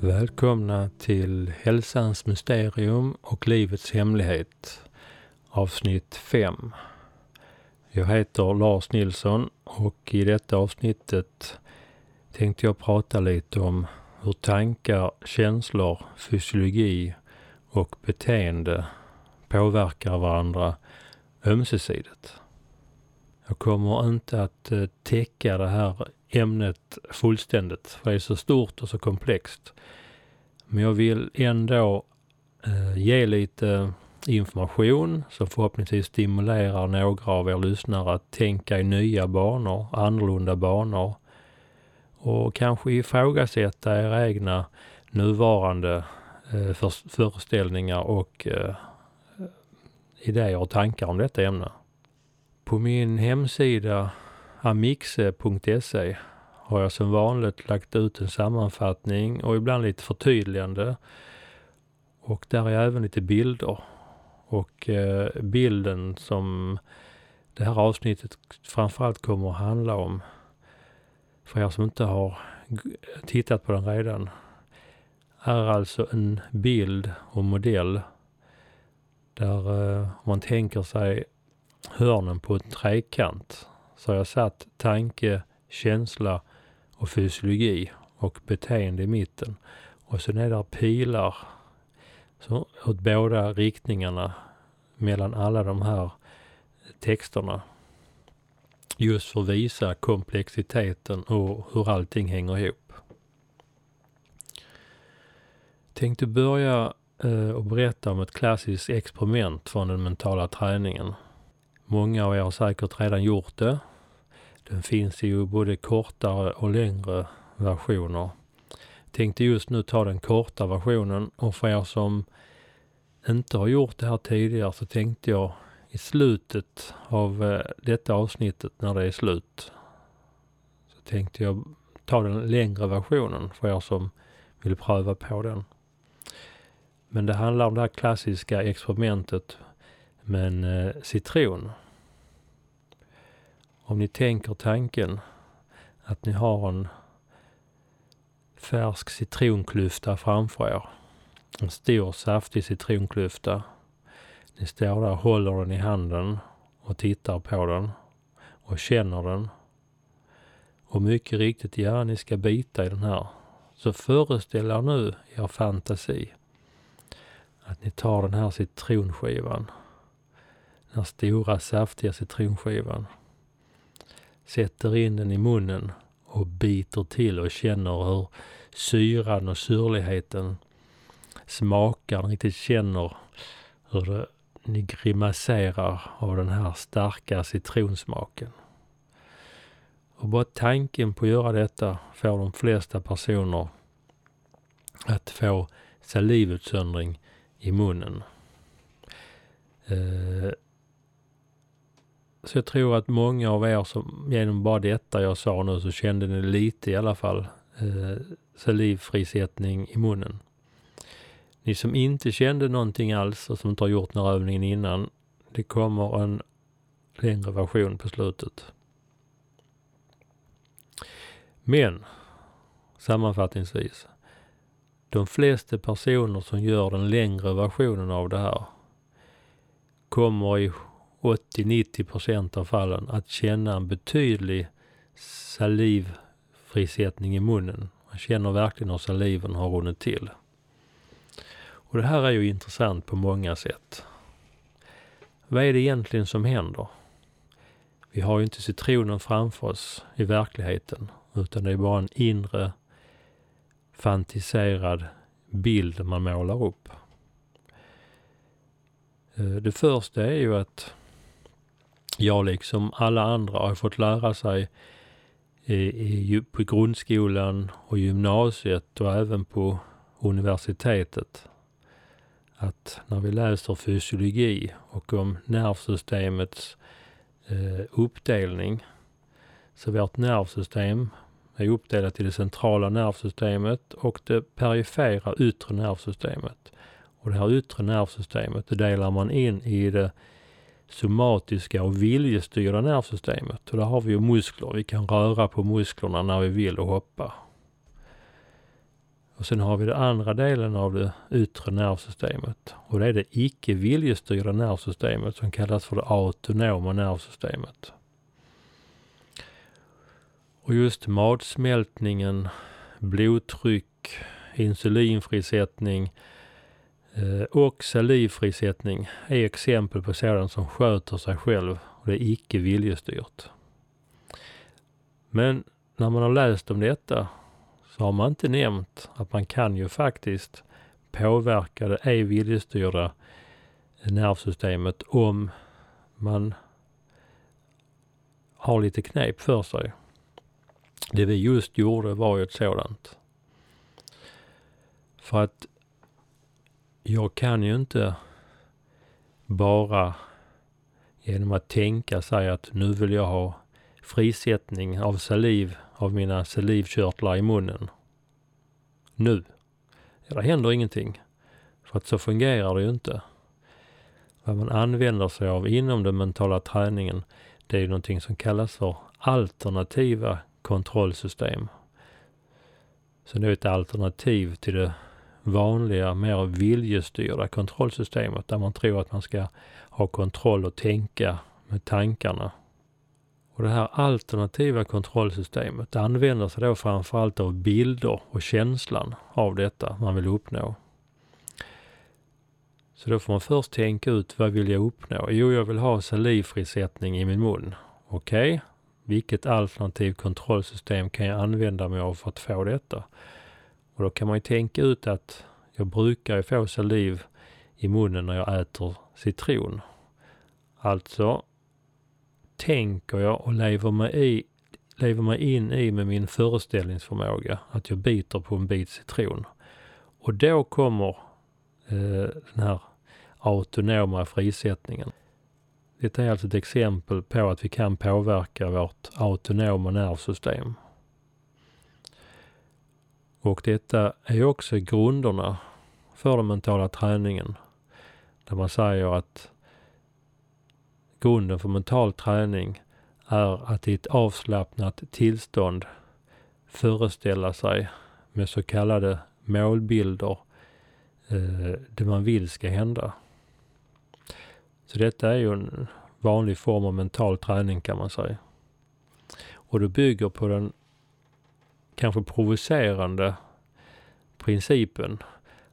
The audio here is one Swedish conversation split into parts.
Välkomna till Hälsans mysterium och livets hemlighet avsnitt 5. Jag heter Lars Nilsson och i detta avsnittet tänkte jag prata lite om hur tankar, känslor, fysiologi och beteende påverkar varandra ömsesidigt. Jag kommer inte att eh, täcka det här ämnet fullständigt, för det är så stort och så komplext. Men jag vill ändå eh, ge lite information som förhoppningsvis stimulerar några av er lyssnare att tänka i nya banor, annorlunda banor och kanske ifrågasätta era egna nuvarande eh, för, föreställningar och eh, idéer och tankar om detta ämne. På min hemsida amixe.se har jag som vanligt lagt ut en sammanfattning och ibland lite förtydligande. Och där är även lite bilder. Och eh, bilden som det här avsnittet framförallt kommer att handla om, för er som inte har tittat på den redan, är alltså en bild och modell där eh, man tänker sig hörnen på en trekant så har jag satt tanke, känsla och fysiologi och beteende i mitten. Och sen är det pilar så, åt båda riktningarna mellan alla de här texterna. Just för att visa komplexiteten och hur allting hänger ihop. Tänkte börja eh, och berätta om ett klassiskt experiment från den mentala träningen. Många av er har säkert redan gjort det den finns ju både kortare och längre versioner. Tänkte just nu ta den korta versionen och för er som inte har gjort det här tidigare så tänkte jag i slutet av eh, detta avsnittet när det är slut så tänkte jag ta den längre versionen för er som vill pröva på den. Men det handlar om det här klassiska experimentet med en eh, citron. Om ni tänker tanken att ni har en färsk citronklyfta framför er. En stor saftig citronklyfta. Ni står där och håller den i handen och tittar på den och känner den. Och mycket riktigt, ja, ni ska bita i den här. Så föreställ er nu i er fantasi att ni tar den här citronskivan. Den här stora saftiga citronskivan sätter in den i munnen och biter till och känner hur syran och syrligheten smakar. Ni riktigt känner hur det, ni grimaserar av den här starka citronsmaken. Och bara tanken på att göra detta får de flesta personer att få salivutsöndring i munnen. Eh, så jag tror att många av er som genom bara detta jag sa nu så kände ni lite i alla fall eh, salivfrisättning i munnen. Ni som inte kände någonting alls och som inte har gjort den här övningen innan, det kommer en längre version på slutet. Men sammanfattningsvis, de flesta personer som gör den längre versionen av det här kommer i 80-90 procent av fallen att känna en betydlig salivfrisättning i munnen. Man känner verkligen hur saliven har runnit till. Och det här är ju intressant på många sätt. Vad är det egentligen som händer? Vi har ju inte citronen framför oss i verkligheten, utan det är bara en inre fantiserad bild man målar upp. Eh, det första är ju att jag liksom alla andra har fått lära sig i, i, på grundskolan och gymnasiet och även på universitetet att när vi läser fysiologi och om nervsystemets eh, uppdelning så vårt nervsystem är uppdelat i det centrala nervsystemet och det perifera yttre nervsystemet. Och det här yttre nervsystemet, det delar man in i det somatiska och viljestyrda nervsystemet. Och där har vi ju muskler. Vi kan röra på musklerna när vi vill och hoppa. Och sen har vi den andra delen av det yttre nervsystemet. Och det är det icke viljestyrda nervsystemet som kallas för det autonoma nervsystemet. Och just matsmältningen, blodtryck, insulinfrisättning eh, och salivfrisättning är exempel på sådant som sköter sig själv och det är icke viljestyrt. Men när man har läst om detta så har man inte nämnt att man kan ju faktiskt påverka det ej viljestyrda nervsystemet om man har lite knep för sig. Det vi just gjorde var ju ett sådant. För att jag kan ju inte bara genom att tänka säga att nu vill jag ha frisättning av saliv av mina salivkörtlar i munnen. Nu. Ja, det händer ingenting. För att så fungerar det ju inte. Vad man använder sig av inom den mentala träningen, det är ju någonting som kallas för alternativa kontrollsystem. Så det är ett alternativ till det vanliga, mer viljestyrda kontrollsystemet där man tror att man ska ha kontroll och tänka med tankarna. Och det här alternativa kontrollsystemet använder sig då framförallt av bilder och känslan av detta man vill uppnå. Så då får man först tänka ut vad vill jag uppnå? Jo, jag vill ha salivfrisättning i min mun. Okej, okay. vilket alternativt kontrollsystem kan jag använda mig av för att få detta? Och då kan man ju tänka ut att jag brukar få saliv i munnen när jag äter citron. Alltså tänker jag och lever mig, i, lever mig in i med min föreställningsförmåga att jag biter på en bit citron. Och då kommer eh, den här autonoma frisättningen. Detta är alltså ett exempel på att vi kan påverka vårt autonoma nervsystem. Och detta är också grunderna för den mentala träningen. Där man säger att grunden för mental träning är att i ett avslappnat tillstånd föreställa sig med så kallade målbilder eh, det man vill ska hända. Så detta är ju en vanlig form av mental träning kan man säga. Och det bygger på den kanske provocerande principen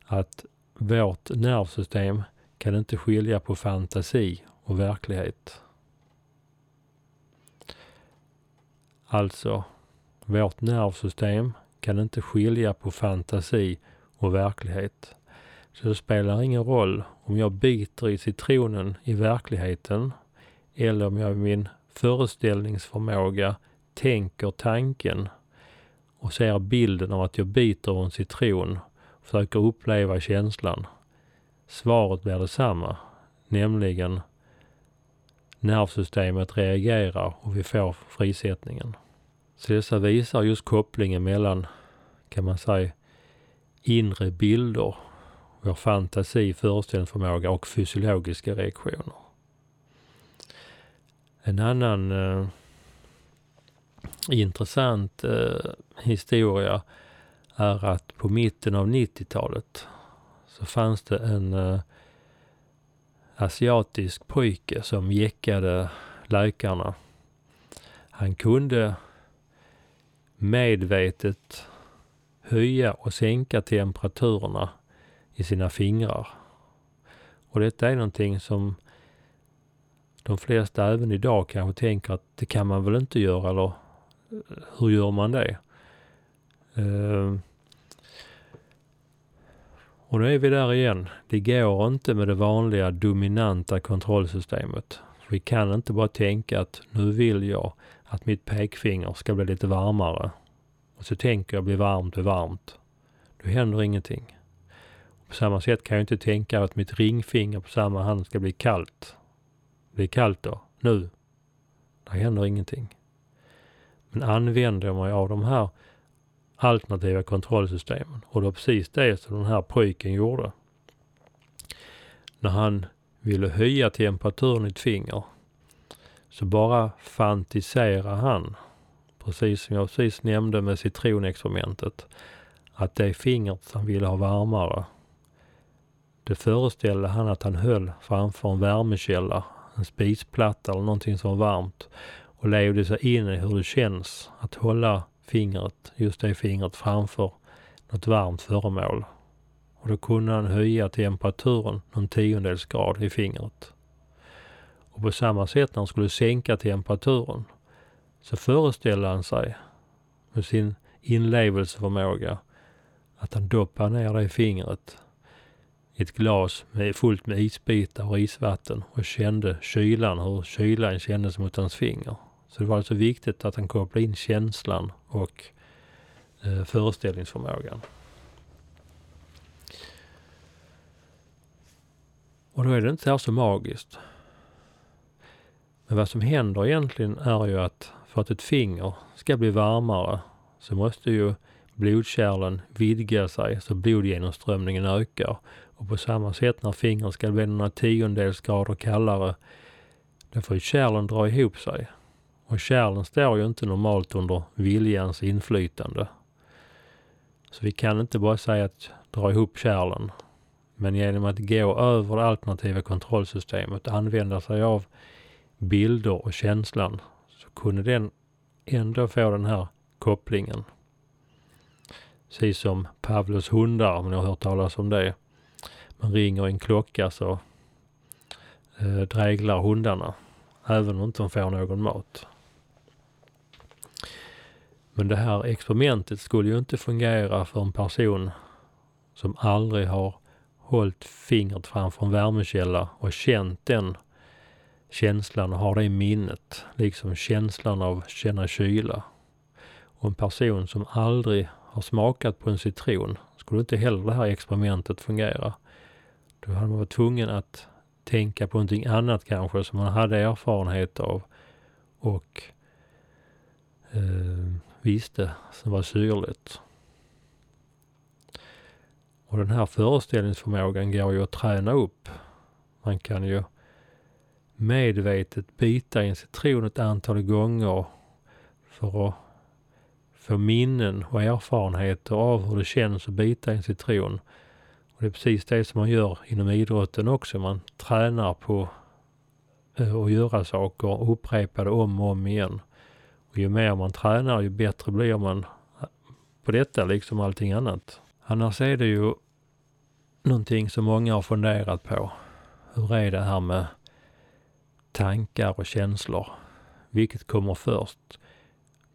att vårt nervsystem kan inte skilja på fantasi och verklighet. Alltså, vårt nervsystem kan inte skilja på fantasi och verklighet. Så det spelar ingen roll om jag biter i citronen i verkligheten eller om jag i min föreställningsförmåga tänker tanken och ser bilden av att jag biter en citron och försöker uppleva känslan. Svaret blir detsamma, nämligen nervsystemet reagerar och vi får frisättningen. Så dessa visar just kopplingen mellan, kan man säga, inre bilder, vår fantasi, föreställningsförmåga och fysiologiska reaktioner. En annan eh, intressant eh, historia är att på mitten av 90-talet så fanns det en eh, asiatisk pojke som jäckade läkarna. Han kunde medvetet höja och sänka temperaturerna i sina fingrar. Och detta är någonting som de flesta även idag kanske tänker att det kan man väl inte göra eller hur gör man det? Ehm, och nu är vi där igen. Det går inte med det vanliga dominanta kontrollsystemet. Vi kan inte bara tänka att nu vill jag att mitt pekfinger ska bli lite varmare. Och så tänker jag bli varmt, bli varmt. Då händer ingenting. På samma sätt kan jag inte tänka att mitt ringfinger på samma hand ska bli kallt. Bli kallt då, nu. Det händer ingenting. Men använder jag mig av de här alternativa kontrollsystemen och det var precis det som den här pojken gjorde. När han ville höja temperaturen i ett finger så bara fantiserar han, precis som jag precis nämnde med citronexperimentet, att det fingret han ville ha varmare, det föreställde han att han höll framför en värmekälla, en spisplatta eller någonting som var varmt och levde sig in i hur det känns att hålla fingret, just det fingret framför något varmt föremål. Och då kunde han höja temperaturen någon tiondels grad i fingret. Och på samma sätt när han skulle sänka temperaturen så föreställde han sig med sin inlevelseförmåga att han doppade ner det fingret i ett glas med, fullt med isbitar och isvatten och kände kylan, hur kylan kändes mot hans finger. Så det var alltså viktigt att han kopplade in känslan och eh, föreställningsförmågan. Och då är det inte så, så magiskt. Men vad som händer egentligen är ju att för att ett finger ska bli varmare så måste ju blodkärlen vidga sig så blodgenomströmningen ökar. Och på samma sätt när fingret ska bli några tiondels grader kallare, då får ju kärlen dra ihop sig. Och kärlen står ju inte normalt under viljans inflytande. Så vi kan inte bara säga att dra ihop kärlen. Men genom att gå över det alternativa kontrollsystemet och använda sig av bilder och känslan så kunde den ändå få den här kopplingen. Precis som Pavlos hundar, om ni har hört talas om det. Man ringer en klocka så eh, dräglar hundarna, även om de inte får någon mat. Men det här experimentet skulle ju inte fungera för en person som aldrig har hållit fingret framför en värmekälla och känt den känslan och har det i minnet. Liksom känslan av känna kyla. Och en person som aldrig har smakat på en citron skulle inte heller det här experimentet fungera. Då hade man varit tvungen att tänka på någonting annat kanske som man hade erfarenhet av och eh, visste som var syrligt. Och den här föreställningsförmågan går ju att träna upp. Man kan ju medvetet bita i en citron ett antal gånger för att få minnen och erfarenheter av hur det känns att bita i en citron. Och det är precis det som man gör inom idrotten också. Man tränar på eh, att göra saker och det om och om igen. Och ju mer man tränar ju bättre blir man på detta liksom allting annat. Annars är det ju någonting som många har funderat på. Hur är det här med tankar och känslor? Vilket kommer först?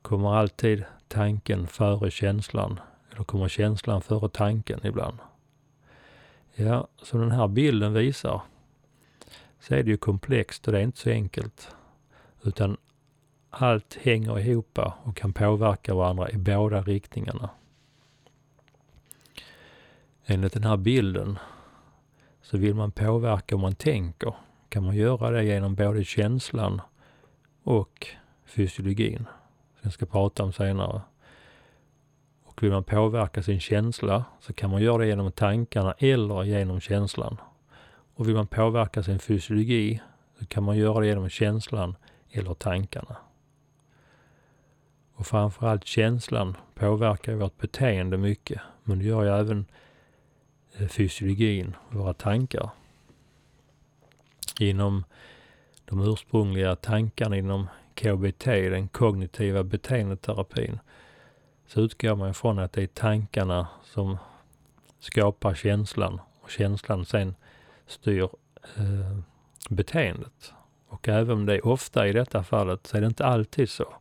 Kommer alltid tanken före känslan? Eller kommer känslan före tanken ibland? Ja, som den här bilden visar så är det ju komplext och det är inte så enkelt. Utan allt hänger ihop och kan påverka varandra i båda riktningarna. Enligt den här bilden så vill man påverka om man tänker kan man göra det genom både känslan och fysiologin. Som jag ska prata om senare. Och vill man påverka sin känsla så kan man göra det genom tankarna eller genom känslan. Och vill man påverka sin fysiologi så kan man göra det genom känslan eller tankarna. Och framförallt känslan påverkar vårt beteende mycket. Men det gör ju även eh, fysiologin, våra tankar. Inom de ursprungliga tankarna inom KBT, den kognitiva beteendeterapin, så utgår man ifrån att det är tankarna som skapar känslan och känslan sen styr eh, beteendet. Och även om det är ofta i detta fallet så är det inte alltid så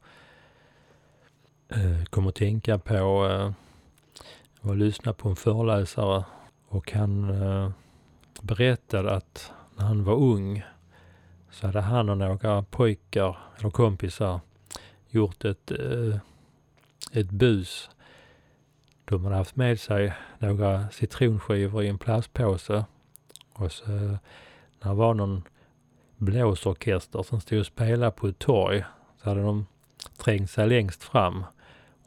eh, kom att tänka på, eh, jag var lyssnade på en föreläsare och han eh, berättade att när han var ung så hade han och några pojkar eller kompisar gjort ett, eh, ett bus. De hade haft med sig några citronskivor i en plastpåse och så eh, när det var någon blåsorkester som stod och spelade på ett torg så hade de trängt sig längst fram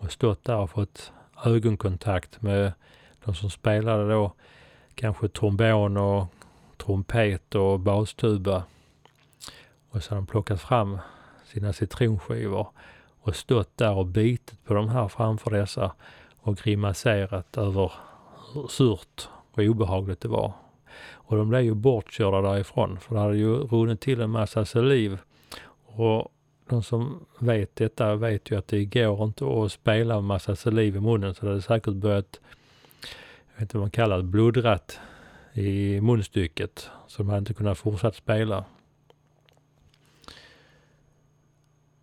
och stått där och fått ögonkontakt med de som spelade då kanske trombon och trumpet och bastuba. Och så har de plockat fram sina citronskivor och stått där och bitit på de här framför dessa och grimaserat över hur surt och obehagligt det var. Och de blev ju bortkörda därifrån för det hade ju runnit till en massa saliv. Och de som vet detta vet ju att det går inte att spela en massa saliv i munnen så det hade säkert börjat, jag vet inte vad man kallar det, blodrat i munstycket. Så de hade inte kunnat fortsätta spela.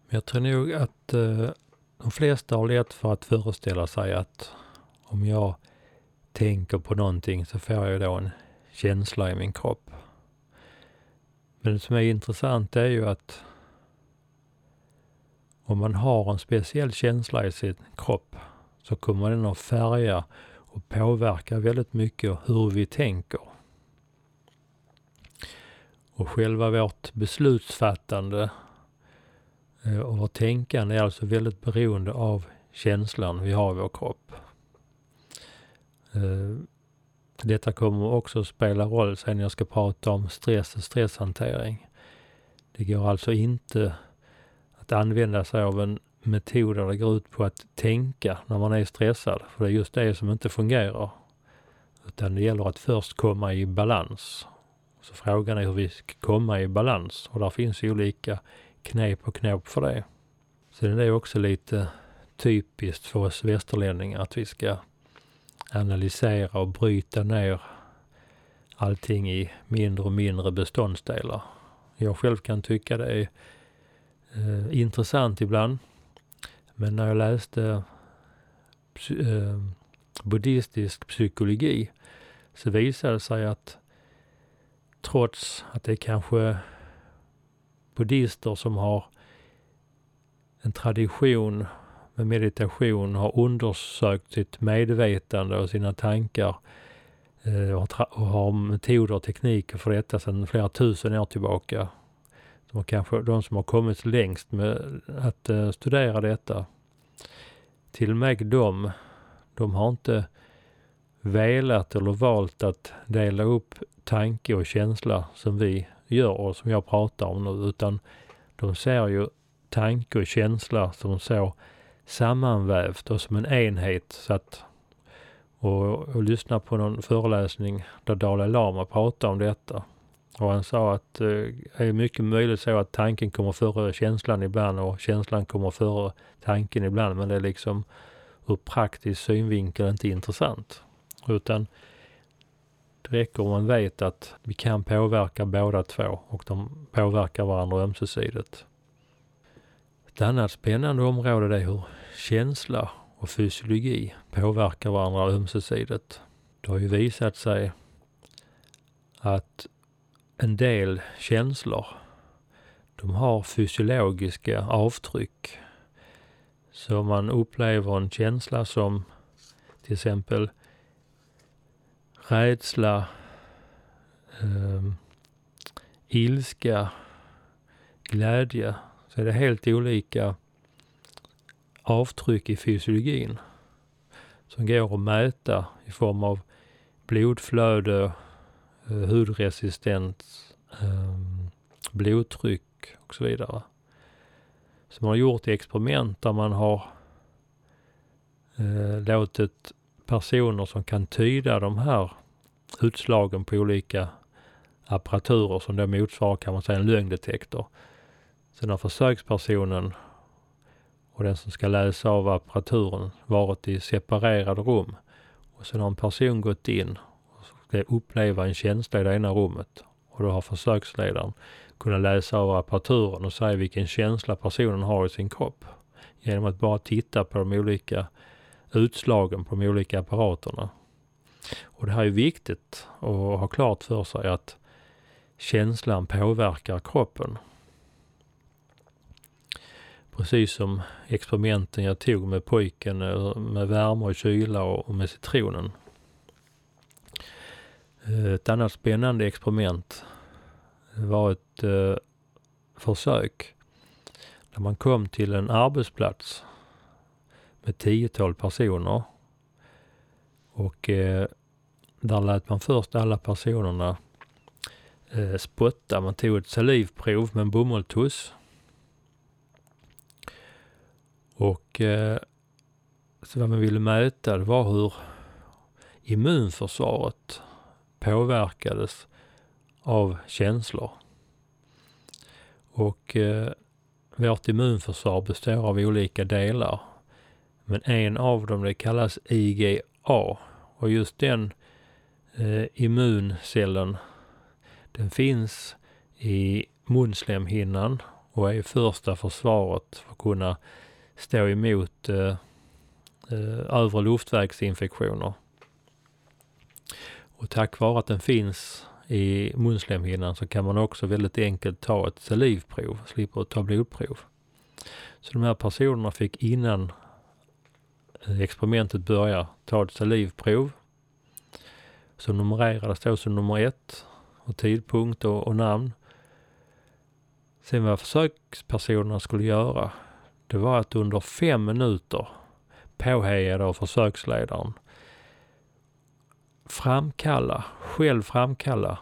Men jag tror nog att eh, de flesta har lätt för att föreställa sig att om jag tänker på någonting så får jag då en känsla i min kropp. Men det som är intressant är ju att om man har en speciell känsla i sin kropp så kommer den att färga och påverka väldigt mycket hur vi tänker. Och själva vårt beslutsfattande eh, och vårt tänkande är alltså väldigt beroende av känslan vi har i vår kropp. Eh, detta kommer också att spela roll sen när jag ska prata om stress och stresshantering. Det går alltså inte att använda sig av en metod där det går ut på att tänka när man är stressad. För det är just det som inte fungerar. Utan det gäller att först komma i balans. Så frågan är hur vi ska komma i balans och där finns olika knep och knåp för det. Sen är det också lite typiskt för oss västerlänningar att vi ska analysera och bryta ner allting i mindre och mindre beståndsdelar. Jag själv kan tycka det är eh, intressant ibland. Men när jag läste eh, buddhistisk psykologi så visade det sig att trots att det är kanske buddister som har en tradition med meditation har undersökt sitt medvetande och sina tankar eh, och har metoder och tekniker för detta sedan flera tusen år tillbaka. De, kanske, de som har kommit längst med att eh, studera detta. Till och med de, de har inte velat eller valt att dela upp tanke och känsla som vi gör och som jag pratar om nu, utan de ser ju tanke och känsla som så sammanvävt och som en enhet. Så att, och, och lyssna på någon föreläsning där Dalai Lama pratar om detta. Och han sa att eh, det eh, är mycket möjligt så att tanken kommer före känslan ibland och känslan kommer före tanken ibland. Men det är liksom ur praktisk synvinkel inte intressant. Utan det räcker om man vet att vi kan påverka båda två och de påverkar varandra ömsesidigt. Ett annat spännande område är hur känsla och fysiologi påverkar varandra ömsesidigt. Det har ju visat sig att en del känslor, de har fysiologiska avtryck. Så man upplever en känsla som till exempel rädsla, eh, ilska, glädje, så är det helt olika avtryck i fysiologin som går att mäta i form av blodflöde, Eh, hudresistens, ehm, blodtryck och så vidare. Så man har gjort experiment där man har eh, låtit personer som kan tyda de här utslagen på olika apparaturer som då motsvarar kan man säga en lögndetektor. Sen har försökspersonen och den som ska läsa av apparaturen varit i separerade rum. Och sen har en person gått in ska uppleva en känsla i det ena rummet. Och då har försöksledaren kunnat läsa av apparaturen och säga vilken känsla personen har i sin kropp. Genom att bara titta på de olika utslagen på de olika apparaterna. Och det här är viktigt att ha klart för sig att känslan påverkar kroppen. Precis som experimenten jag tog med pojken eh, med värme och kyla och med citronen. Eh, ett annat spännande experiment var ett eh, försök där man kom till en arbetsplats med tiotal personer och eh, där lät man först alla personerna eh, spotta. Man tog ett salivprov med en bomullstuss. Och eh, så vad man ville mäta det var hur immunförsvaret påverkades av känslor. Och eh, vårt immunförsvar består av olika delar. Men en av dem det kallas IgA och just den eh, immuncellen den finns i munslemhinnan och är första försvaret för att kunna stå emot eh, eh övre luftvägsinfektioner. Och tack vare att den finns i munslemhinnan så kan man också väldigt enkelt ta ett salivprov, slipper ta blodprov. Så de här personerna fick innan eh, experimentet börjar ta ett salivprov som numrerades då som nummer ett och tidpunkt och, och namn. Sen vad försökspersonerna skulle göra, det var att under fem minuter, påhejade av försöksledaren, framkalla, själv framkalla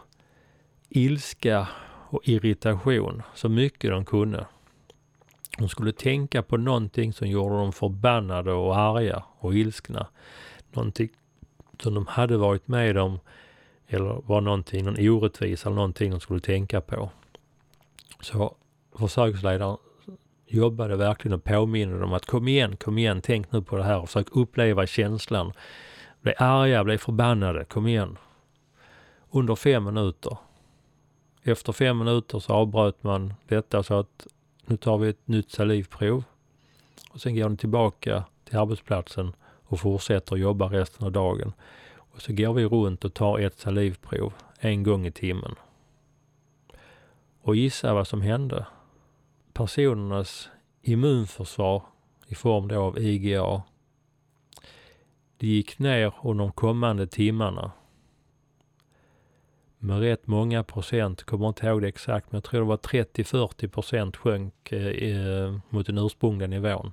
ilska och irritation så mycket de kunde. De skulle tänka på någonting som gjorde dem förbannade och arga och ilskna. Någonting som de hade varit med om eller var någonting, någon orättvisa eller någonting de skulle tänka på. Så försöksledaren jobbade verkligen och påminner dem att kom igen, kom igen, tänk nu på det här och försök uppleva känslan. Bli arga, bli förbannade, kom igen. Under fem minuter. Efter fem minuter så avbröt man detta så att nu tar vi ett nytt salivprov. Och sen går ni tillbaka till arbetsplatsen och fortsätter jobba resten av dagen. Och så går vi runt och tar ett salivprov en gång i timmen. Och gissa vad som hände. Personernas immunförsvar i form då av IgA, det gick ner under de kommande timmarna med rätt många procent, kommer inte ihåg det exakt, men jag tror det var 30-40 procent sjönk eh, eh, mot den ursprungliga nivån.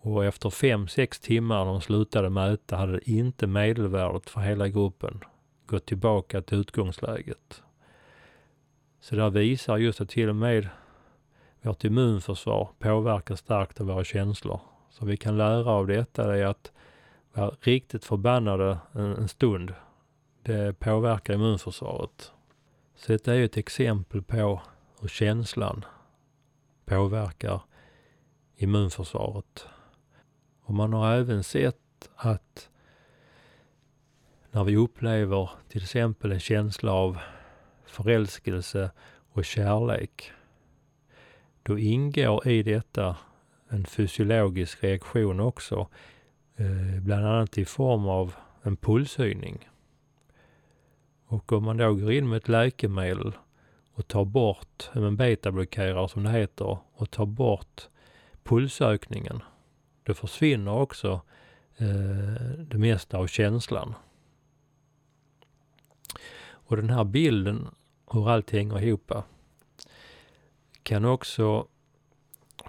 Och efter fem sex timmar när de slutade mäta hade inte medelvärdet för hela gruppen gått tillbaka till utgångsläget. Så det visar just att till och med vårt immunförsvar påverkar starkt av våra känslor. Så vi kan lära av detta är att vara riktigt förbannade en, en stund. Det påverkar immunförsvaret. Så detta är ett exempel på hur känslan påverkar immunförsvaret. Och man har även sett att när vi upplever till exempel en känsla av förälskelse och kärlek, då ingår i detta en fysiologisk reaktion också, Eh, bland annat i form av en pulshöjning. Och om man då går in med ett läkemedel och tar bort, en betablockerare som det heter, och tar bort pulsökningen, då försvinner också eh, det mesta av känslan. Och den här bilden, hur allt hänger ihop, kan också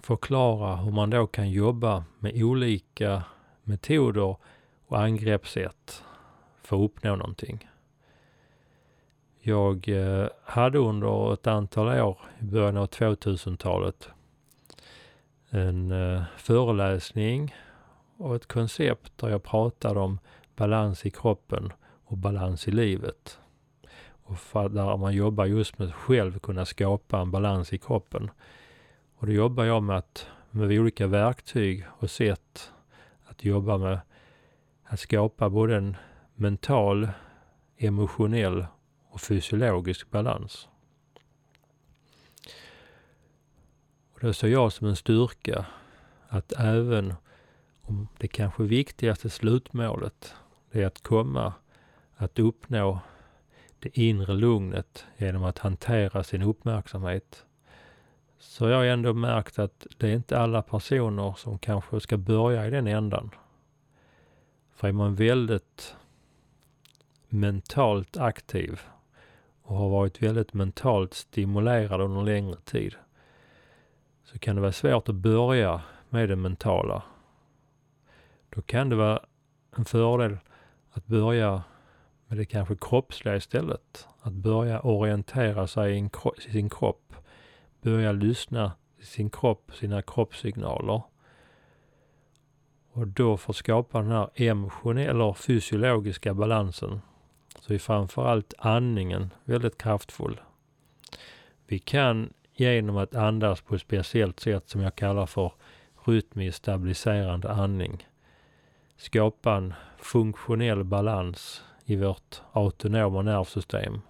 förklara hur man då kan jobba med olika metoder och angreppssätt för att uppnå någonting. Jag eh, hade under ett antal år i början av 2000-talet en eh, föreläsning och ett koncept där jag pratade om balans i kroppen och balans i livet. Och där man jobbar just med att själv kunna skapa en balans i kroppen. Och då jobbar jag med att med olika verktyg och sätt att jobba med att skapa både en mental, emotionell och fysiologisk balans. Och det ser jag som en styrka att även om det kanske viktigaste slutmålet är att komma att uppnå det inre lugnet genom att hantera sin uppmärksamhet. Så jag har ändå märkt att det är inte alla personer som kanske ska börja i den ändan. För är man väldigt mentalt aktiv och har varit väldigt mentalt stimulerad under längre tid så kan det vara svårt att börja med det mentala. Då kan det vara en fördel att börja med det kanske kroppsliga istället. Att börja orientera sig i, i sin kropp. Börja lyssna till sin kropp, sina kroppssignaler. Och då för att skapa den här emotionella eller fysiologiska balansen så är framförallt andningen väldigt kraftfull. Vi kan genom att andas på ett speciellt sätt som jag kallar för rytmiskt stabiliserande andning skapa en funktionell balans i vårt autonoma nervsystem.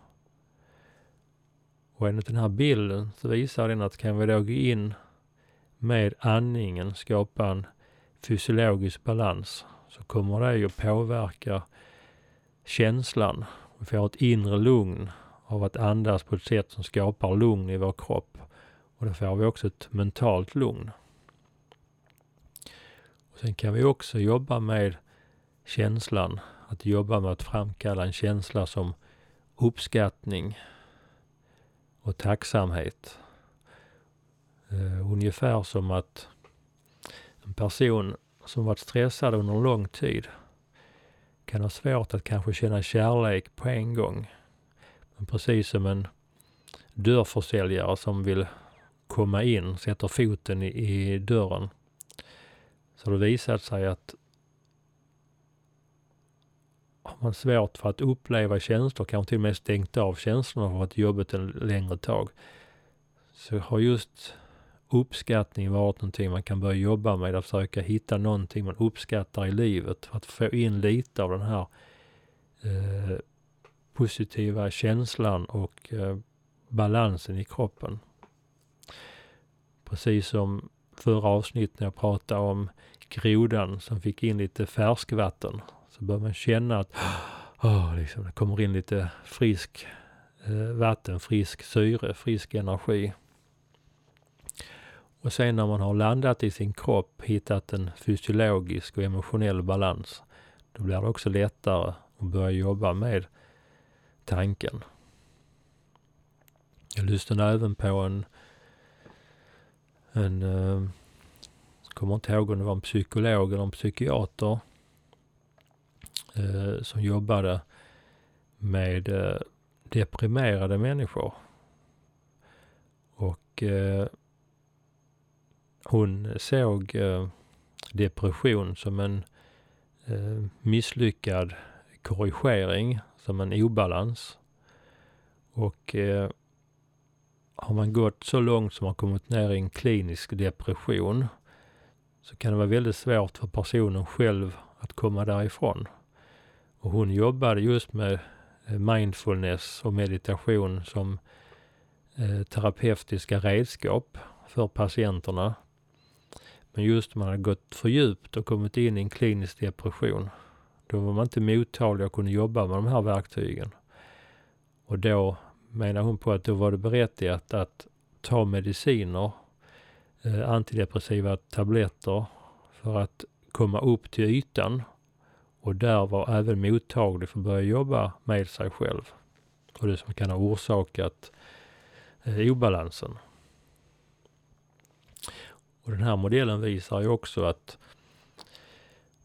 Och enligt den här bilden så visar den att kan vi då gå in med andningen skapa en fysiologisk balans så kommer det ju påverka känslan. Vi får ett inre lugn av att andas på ett sätt som skapar lugn i vår kropp. Och då får vi också ett mentalt lugn. Och sen kan vi också jobba med känslan, att jobba med att framkalla en känsla som uppskattning och tacksamhet. Uh, ungefär som att en person som varit stressad under lång tid kan ha svårt att kanske känna kärlek på en gång. Men precis som en dörrförsäljare som vill komma in, sätter foten i, i dörren. Så har det visat sig att har man svårt för att uppleva känslor, kanske till och med stängt av känslorna för att jobbet en längre tag, så har just uppskattning varit någonting man kan börja jobba med, att försöka hitta någonting man uppskattar i livet för att få in lite av den här eh, positiva känslan och eh, balansen i kroppen. Precis som förra avsnittet när jag pratade om grodan som fick in lite färskvatten så bör man känna att oh, liksom, det kommer in lite frisk eh, vatten, frisk syre, frisk energi. Och sen när man har landat i sin kropp, hittat en fysiologisk och emotionell balans, då blir det också lättare att börja jobba med tanken. Jag lyssnade även på en, en eh, kommer inte ihåg om det var en psykolog eller en psykiater eh, som jobbade med eh, deprimerade människor. Och eh, hon såg eh, depression som en eh, misslyckad korrigering, som en obalans. Och eh, har man gått så långt som man kommit ner i en klinisk depression så kan det vara väldigt svårt för personen själv att komma därifrån. Och hon jobbade just med eh, mindfulness och meditation som eh, terapeutiska redskap för patienterna. Men just när man hade gått för djupt och kommit in i en klinisk depression, då var man inte mottaglig och kunde jobba med de här verktygen. Och då menar hon på att då var det berättigat att ta mediciner, eh, antidepressiva tabletter, för att komma upp till ytan och där var även mottaglig för att börja jobba med sig själv och det som kan ha orsakat eh, obalansen. Och den här modellen visar ju också att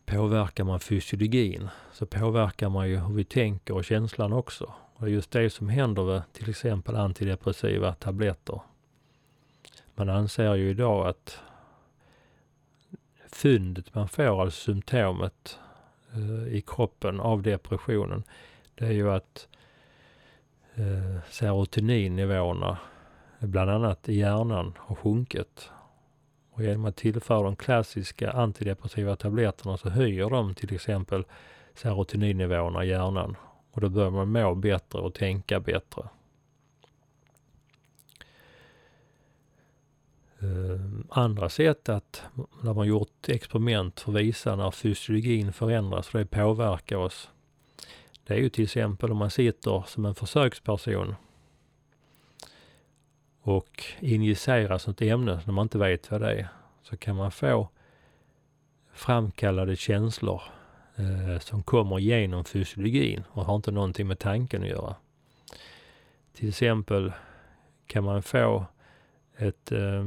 påverkar man fysiologin så påverkar man ju hur vi tänker och känslan också. Och det är just det som händer med till exempel antidepressiva tabletter. Man anser ju idag att fyndet man får, alltså symptomet Eh, i kroppen av depressionen, det är ju att eh, serotoninnivåerna, bland annat i hjärnan, har sjunkit. Och genom att tillföra de klassiska antidepressiva tabletterna så höjer de till exempel serotoninnivåerna i hjärnan. Och då börjar man må bättre och tänka bättre. Eh, andra sätt att, när man gjort experiment för att visa när fysiologin förändras och det påverkar oss. Det är ju till exempel om man sitter som en försöksperson och injiceras något ämne när man inte vet vad det är, så kan man få framkallade känslor eh, som kommer genom fysiologin och har inte någonting med tanken att göra. Till exempel kan man få ett, eh,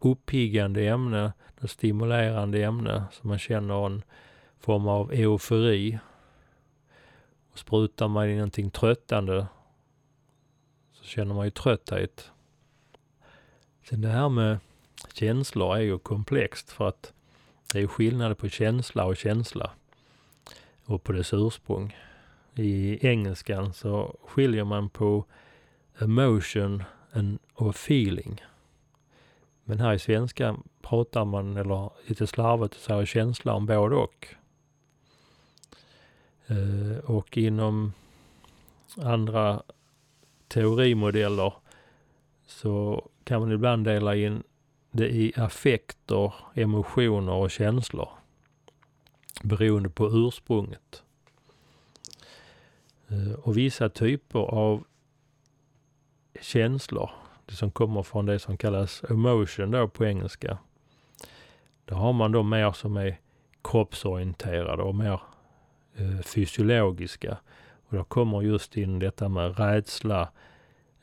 uppiggande ämne, ett stimulerande ämne, så man känner en form av eufori. Och sprutar man in någonting tröttande så känner man ju trötthet. Sen det här med känslor är ju komplext för att det är skillnad på känsla och känsla och på dess ursprung. I engelskan så skiljer man på emotion and, och feeling. Men här i svenskan pratar man, eller lite slarvigt säger känsla om både och. Eh, och inom andra teorimodeller så kan man ibland dela in det i affekter, emotioner och känslor. Beroende på ursprunget. Eh, och vissa typer av känslor som kommer från det som kallas emotion då på engelska. Då har man då mer som är kroppsorienterade och mer eh, fysiologiska. Och då kommer just in detta med rädsla,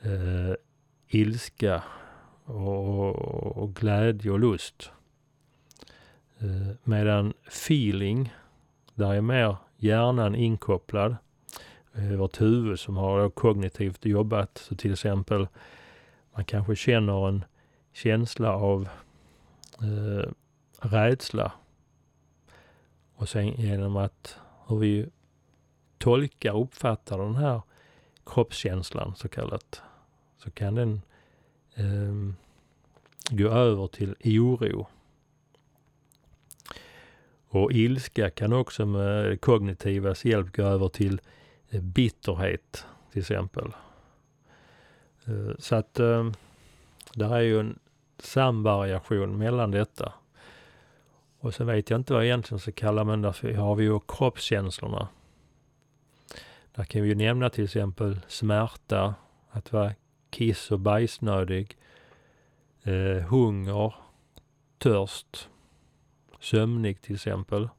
eh, ilska och, och, glädje och lust. Eh, medan feeling, där är mer hjärnan inkopplad. Eh, vårt huvud som har kognitivt jobbat. Så till exempel man kanske känner en känsla av eh, rädsla. Och sen genom att hur vi tolkar och uppfattar den här kroppskänslan så kallat, så kan den eh, gå över till oro. Och ilska kan också med kognitivas hjälp gå över till eh, bitterhet till exempel. Eh, så att eh, det är ju en samvariation mellan detta. Och sen vet jag inte vad jag egentligen ska kalla men därför har vi ju kroppskänslorna. Där kan vi ju nämna till exempel smärta, att vara kiss och bajsnödig, eh, hunger, törst, sömnig till exempel.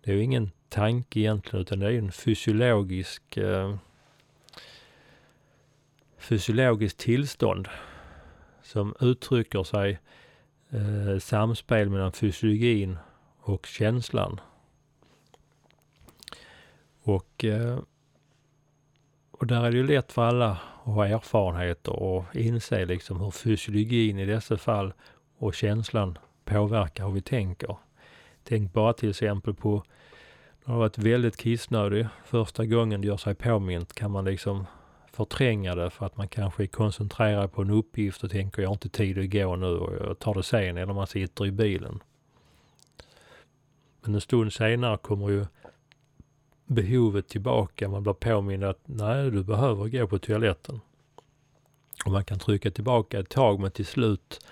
Det är ju ingen tanke egentligen utan det är ju en fysiologisk eh, fysiologiskt tillstånd som uttrycker sig eh, samspel mellan fysiologin och känslan. Och, eh, och där är det ju lätt för alla att ha erfarenheter och inse liksom hur fysiologin i dessa fall och känslan påverkar hur vi tänker. Tänk bara till exempel på när du har varit väldigt kissnödig. Första gången du gör sig påmint kan man liksom förtränga det för att man kanske är koncentrerad på en uppgift och tänker jag har inte tid att gå nu och jag tar det sen eller man sitter i bilen. Men en stund senare kommer ju behovet tillbaka. Man blir påmind att nej, du behöver gå på toaletten. Och man kan trycka tillbaka ett tag men till slut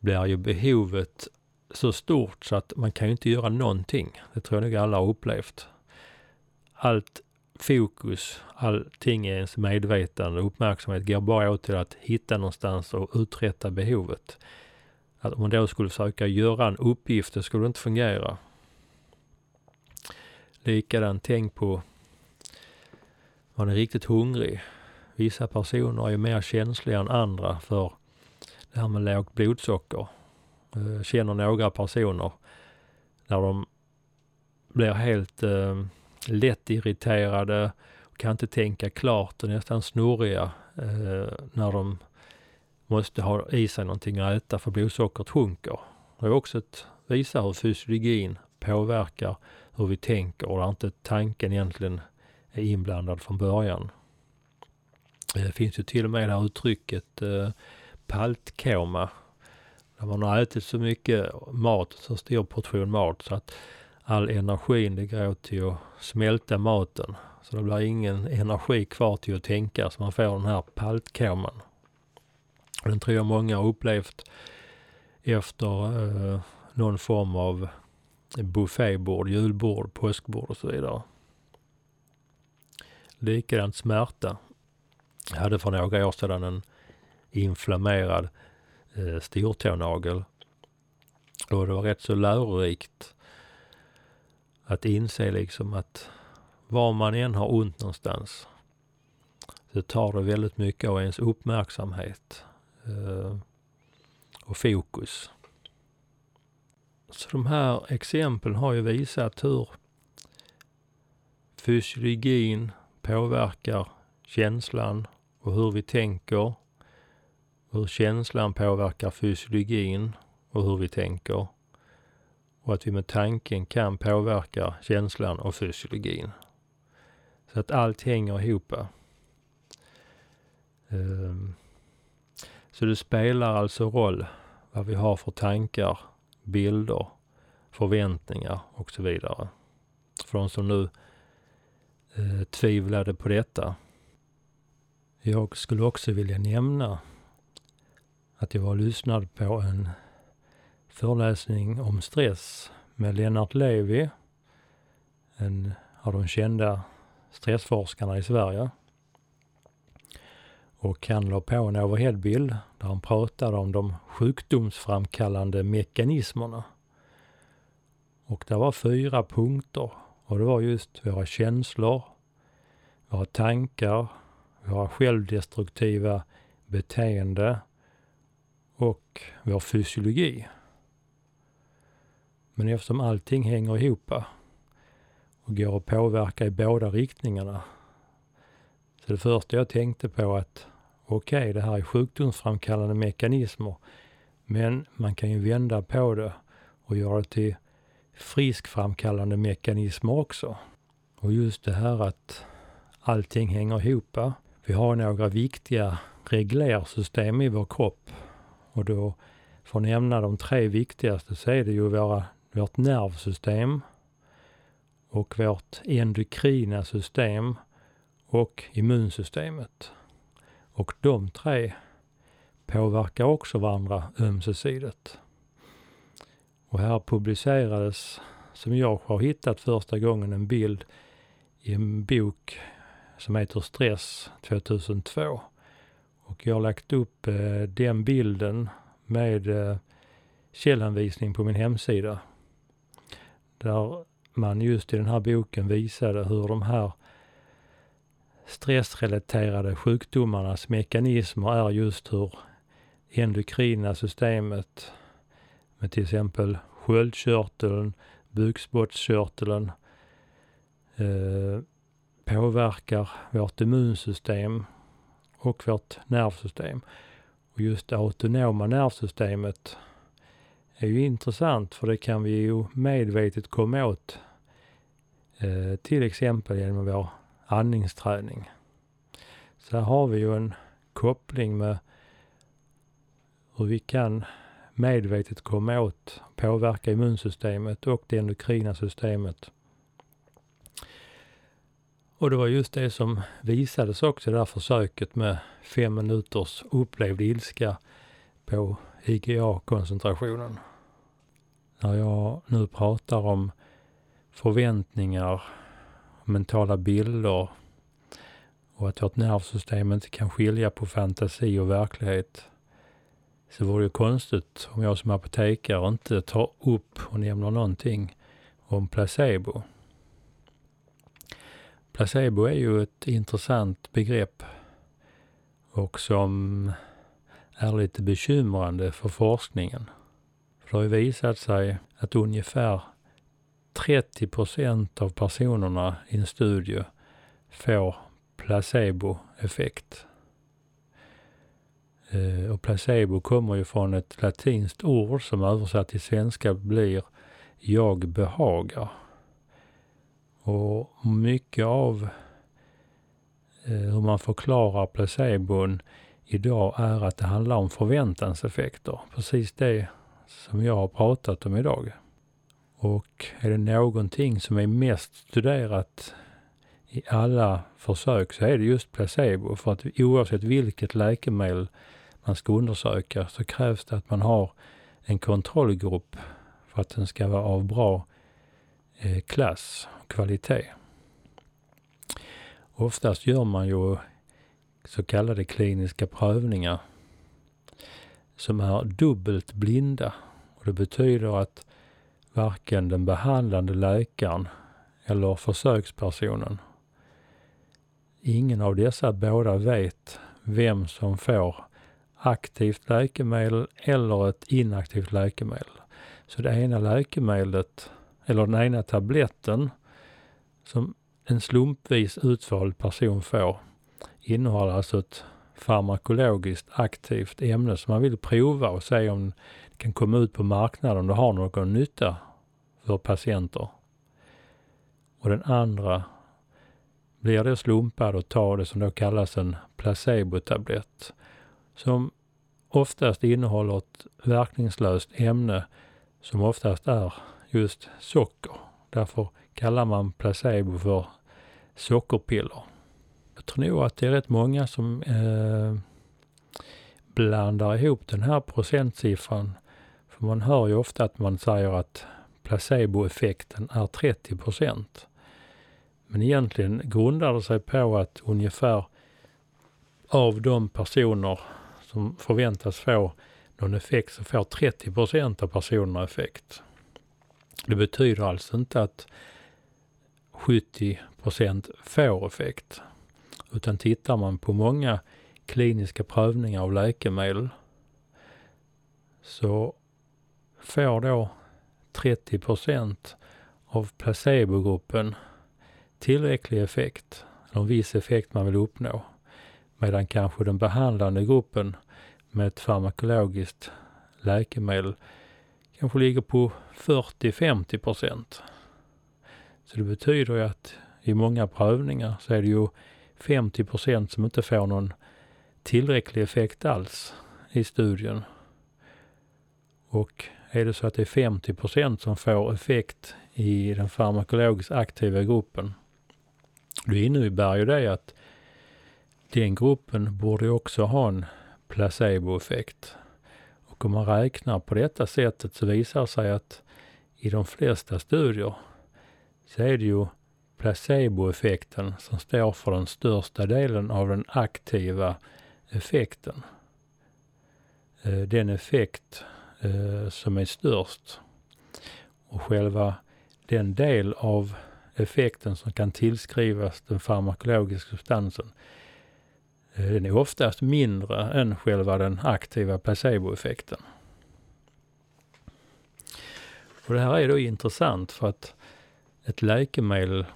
blir ju behovet så stort så att man kan ju inte göra någonting. Det tror jag nog alla har upplevt. Allt fokus, allting i ens medvetande och uppmärksamhet går bara åt till att hitta någonstans och uträtta behovet. Att om man då skulle försöka göra en uppgift, det skulle inte fungera. Likadant, tänk på man är riktigt hungrig. Vissa personer är mer känsliga än andra för det här med lågt blodsocker. Jag känner några personer när de blir helt eh, lättirriterade, kan inte tänka klart och nästan snurriga eh, när de måste ha i sig någonting att äta för blodsockret sjunker. Det är också ett visa hur fysiologin påverkar hur vi tänker och där inte tanken egentligen är inblandad från början. Det finns ju till och med det här uttrycket eh, paltkoma. Där man har ätit så mycket mat, så stor portion mat så att all energin det går till att smälta maten. Så det blir ingen energi kvar till att tänka så man får den här paltkoman. Den tror jag många har upplevt efter eh, någon form av buffébord, julbord, påskbord och så vidare. Likadant smärta. Jag hade för några år sedan en inflammerad eh, stortånagel. Och det var rätt så lärorikt att inse liksom att var man än har ont någonstans så tar det väldigt mycket av ens uppmärksamhet. Eh, och fokus. Så de här exemplen har ju visat hur fysiologin påverkar känslan och hur vi tänker. Hur känslan påverkar fysiologin och hur vi tänker. Och att vi med tanken kan påverka känslan och fysiologin. Så att allt hänger ihop. Ehm, så det spelar alltså roll vad vi har för tankar, bilder, förväntningar och så vidare. För de som nu eh, tvivlade på detta. Jag skulle också vilja nämna att jag var och lyssnade på en föreläsning om stress med Lennart Levi, en av de kända stressforskarna i Sverige. Och han la på en overheadbild där han pratade om de sjukdomsframkallande mekanismerna. Och det var fyra punkter och det var just våra känslor, våra tankar, våra självdestruktiva beteende och vår fysiologi. Men eftersom allting hänger ihop och går att påverka i båda riktningarna. Så det första jag tänkte på att okej, okay, det här är sjukdomsframkallande mekanismer. Men man kan ju vända på det och göra det till friskframkallande mekanismer också. Och just det här att allting hänger ihop. Vi har några viktiga reglersystem i vår kropp och då, för att nämna de tre viktigaste, så är det ju våra, vårt nervsystem och vårt endokrina system och immunsystemet. Och de tre påverkar också varandra ömsesidigt. Och här publicerades, som jag har hittat första gången, en bild i en bok som heter Stress 2002. Och jag har lagt upp eh, den bilden med eh, källanvisning på min hemsida. Där man just i den här boken visade hur de här stressrelaterade sjukdomarnas mekanismer är just hur endokrina systemet med till exempel sköldkörteln, bukspottkörteln eh, påverkar vårt immunsystem och vårt nervsystem. Och just det autonoma nervsystemet är ju intressant för det kan vi ju medvetet komma åt eh, till exempel genom vår andningsträning. Så här har vi ju en koppling med hur vi kan medvetet komma åt, påverka immunsystemet och det endokrina systemet. Och det var just det som visades också i det här försöket med fem minuters upplevd ilska på IGA-koncentrationen. När jag nu pratar om förväntningar, mentala bilder och att vårt nervsystem inte kan skilja på fantasi och verklighet så vore det konstigt om jag som apotekare inte tar upp och nämner någonting om placebo. Placebo är ju ett intressant begrepp och som är lite bekymrande för forskningen. För det har ju visat sig att ungefär 30 procent av personerna i en studie får placeboeffekt. Eh, och placebo kommer ju från ett latinskt ord som översatt till svenska blir jag behagar. Och mycket av eh, hur man förklarar placebon idag är att det handlar om förväntanseffekter. Precis det som jag har pratat om idag. Och är det någonting som är mest studerat i alla försök så är det just placebo. För att oavsett vilket läkemedel man ska undersöka så krävs det att man har en kontrollgrupp för att den ska vara av bra eh, klass och kvalitet. Oftast gör man ju så kallade kliniska prövningar som är dubbelt blinda. Och det betyder att varken den behandlande läkaren eller försökspersonen, ingen av dessa båda vet vem som får aktivt läkemedel eller ett inaktivt läkemedel. Så det ena läkemedlet, eller den ena tabletten som en slumpvis utvald person får innehåller alltså ett farmakologiskt aktivt ämne som man vill prova och se om det kan komma ut på marknaden och ha har någon nytta för patienter. Och den andra blir då slumpad och tar det som då kallas en placebotablett som oftast innehåller ett verkningslöst ämne som oftast är just socker. Därför kallar man placebo för sockerpiller. Jag tror nog att det är rätt många som eh, blandar ihop den här procentsiffran. För man hör ju ofta att man säger att placeboeffekten är 30 procent. Men egentligen grundar det sig på att ungefär av de personer som förväntas få någon effekt så får 30 procent av personerna effekt. Det betyder alltså inte att 70 procent får effekt. Utan tittar man på många kliniska prövningar av läkemedel så får då 30 procent av placebogruppen tillräcklig effekt, eller en viss effekt man vill uppnå. Medan kanske den behandlande gruppen med ett farmakologiskt läkemedel kanske ligger på 40-50 procent. Så det betyder ju att i många prövningar så är det ju 50 procent som inte får någon tillräcklig effekt alls i studien. Och är det så att det är 50 procent som får effekt i den farmakologiskt aktiva gruppen, då innebär ju det att den gruppen borde också ha en placeboeffekt. Och om man räknar på detta sättet så visar det sig att i de flesta studier så är det ju placeboeffekten som står för den största delen av den aktiva effekten. Eh, den effekt eh, som är störst och själva den del av effekten som kan tillskrivas den farmakologiska substansen eh, den är oftast mindre än själva den aktiva placeboeffekten. Och det här är då intressant för att ett läkemedel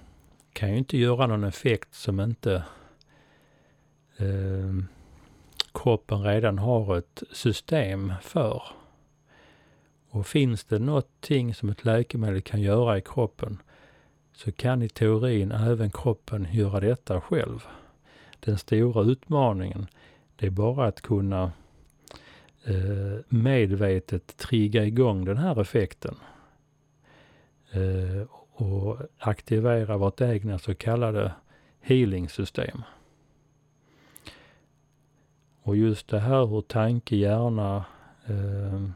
kan ju inte göra någon effekt som inte eh, kroppen redan har ett system för. Och finns det någonting som ett läkemedel kan göra i kroppen så kan i teorin även kroppen göra detta själv. Den stora utmaningen det är bara att kunna eh, medvetet trigga igång den här effekten. Eh, och aktivera vårt egna så kallade healing-system. Och just det här hur tanke, hjärna eh,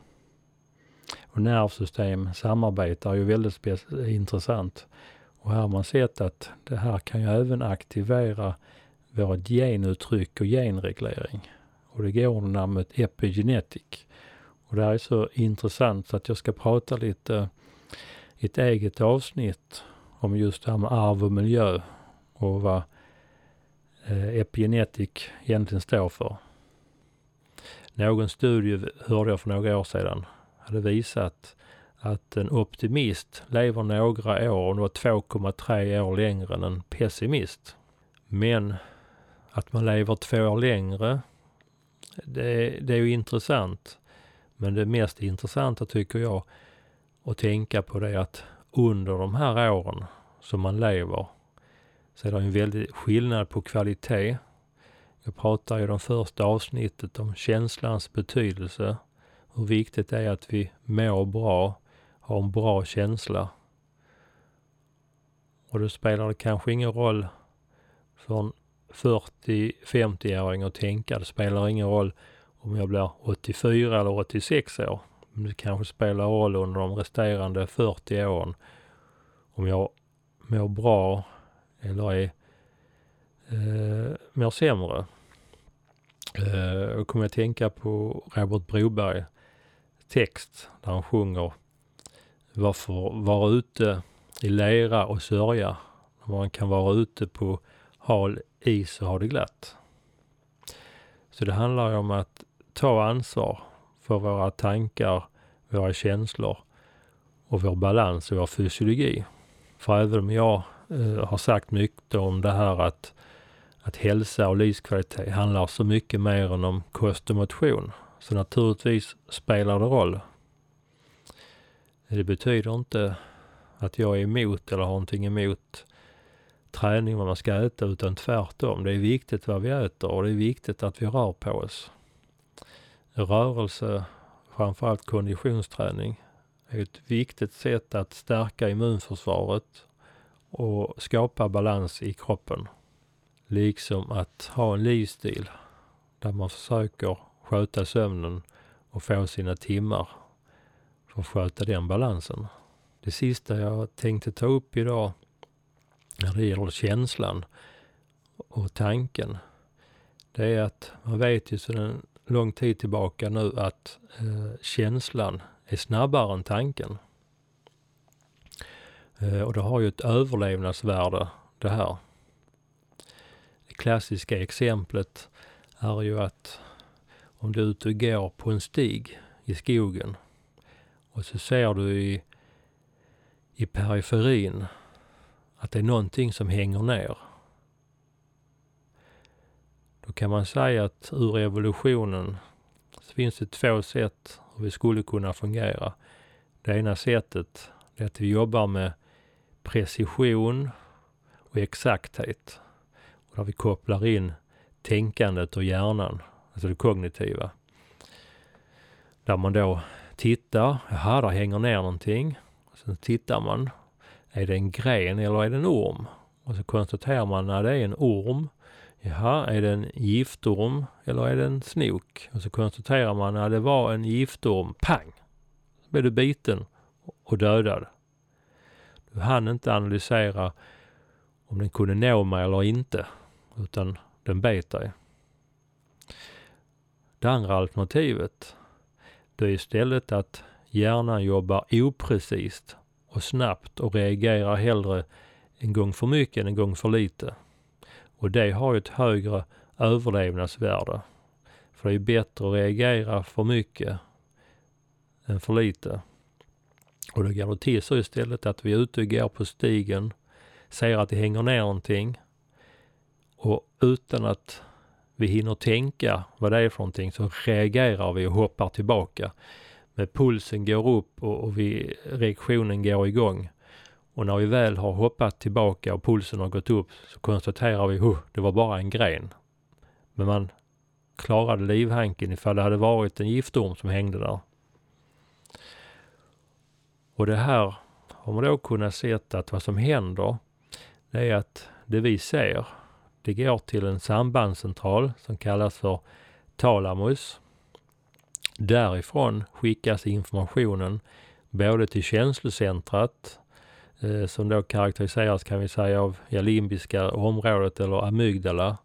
och nervsystem samarbetar är ju väldigt intressant. Och här har man sett att det här kan ju även aktivera vårt genuttryck och genreglering. Och det går under namnet epigenetik. Och det här är så intressant så att jag ska prata lite ett eget avsnitt om just det här med arv och miljö och vad eh, epigenetik egentligen står för. Någon studie hörde jag för några år sedan hade visat att en optimist lever några år, och det var 2,3 år längre än en pessimist. Men att man lever två år längre, det, det är ju intressant. Men det mest intressanta tycker jag och tänka på det att under de här åren som man lever så är det en väldig skillnad på kvalitet. Jag pratar i de första avsnittet om känslans betydelse. Hur viktigt det är att vi mår bra, har en bra känsla. Och då spelar det kanske ingen roll för en 40-50-åring att tänka. Det spelar ingen roll om jag blir 84 eller 86 år. Men det kanske spelar roll under de resterande 40 åren om jag mår bra eller är eh, mår sämre. Eh, då kommer jag tänka på Robert Broberg text där han sjunger Varför vara ute i lera och sörja när man kan vara ute på hal is och ha det glatt. Så det handlar ju om att ta ansvar för våra tankar, våra känslor och vår balans och vår fysiologi. För även om jag eh, har sagt mycket om det här att, att hälsa och livskvalitet handlar så mycket mer än om kost och motion. Så naturligtvis spelar det roll. Det betyder inte att jag är emot eller har någonting emot träning, vad man ska äta, utan tvärtom. Det är viktigt vad vi äter och det är viktigt att vi rör på oss. Rörelse, framförallt konditionsträning, är ett viktigt sätt att stärka immunförsvaret och skapa balans i kroppen. Liksom att ha en livsstil där man försöker sköta sömnen och få sina timmar för att sköta den balansen. Det sista jag tänkte ta upp idag när det gäller känslan och tanken, det är att man vet ju sedan lång tid tillbaka nu att eh, känslan är snabbare än tanken. Eh, och det har ju ett överlevnadsvärde det här. Det klassiska exemplet är ju att om du är ute och går på en stig i skogen och så ser du i, i periferin att det är någonting som hänger ner. Då kan man säga att ur evolutionen så finns det två sätt hur vi skulle kunna fungera. Det ena sättet är att vi jobbar med precision och exakthet. Och där vi kopplar in tänkandet och hjärnan, alltså det kognitiva. Där man då tittar, jaha, där hänger ner någonting. Och sen tittar man, är det en gren eller är det en orm? Och så konstaterar man när det är en orm, jaha, är det en giftorm eller är det en snok? Och så konstaterar man att det var en giftorm, pang! Så blev du biten och dödad. Du hann inte analysera om den kunde nå mig eller inte, utan den bet dig. Det andra alternativet, det är istället att hjärnan jobbar oprecist och snabbt och reagerar hellre en gång för mycket än en gång för lite. Och det har ju ett högre överlevnadsvärde. För det är bättre att reagera för mycket än för lite. Och då går det till så istället att vi är ute och går på stigen, ser att det hänger ner någonting och utan att vi hinner tänka vad det är för någonting så reagerar vi och hoppar tillbaka. Men pulsen går upp och, och vi, reaktionen går igång. Och när vi väl har hoppat tillbaka och pulsen har gått upp så konstaterar vi, att det var bara en gren. Men man klarade livhanken ifall det hade varit en giftorm som hängde där. Och det här har man då kunnat se att vad som händer, det är att det vi ser, det går till en sambandscentral som kallas för talamus. Därifrån skickas informationen både till känslocentrat eh, som då karaktäriseras kan vi säga av ja, limbiska området eller amygdala.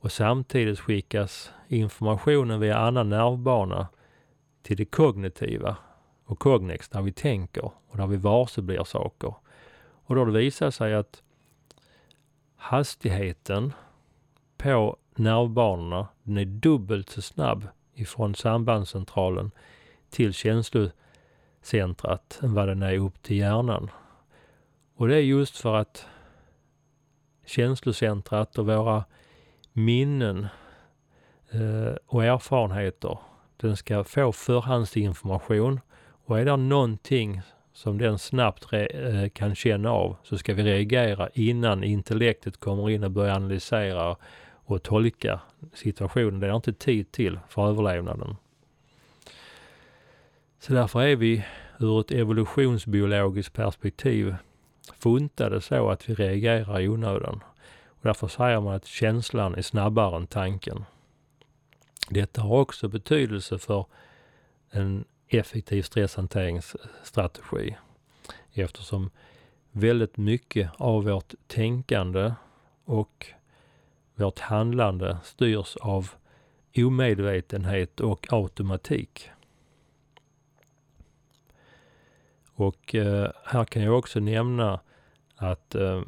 Och samtidigt skickas informationen via annan nervbana till det kognitiva och kognex, där vi tänker och där vi varse blir saker. Och då har det visat sig att hastigheten på nervbanorna, den är dubbelt så snabb ifrån sambandscentralen till känslocentrat än vad den är upp till hjärnan. Och det är just för att känslocentrat och våra minnen eh, och erfarenheter, den ska få förhandsinformation och är det någonting som den snabbt eh, kan känna av så ska vi reagera innan intellektet kommer in och börjar analysera och tolka situationen. Det är inte tid till för överlevnaden. Så därför är vi ur ett evolutionsbiologiskt perspektiv funtade så att vi reagerar i onödan. Och därför säger man att känslan är snabbare än tanken. Detta har också betydelse för en effektiv stresshanteringsstrategi eftersom väldigt mycket av vårt tänkande och vårt handlande styrs av omedvetenhet och automatik. Och eh, här kan jag också nämna att, eh,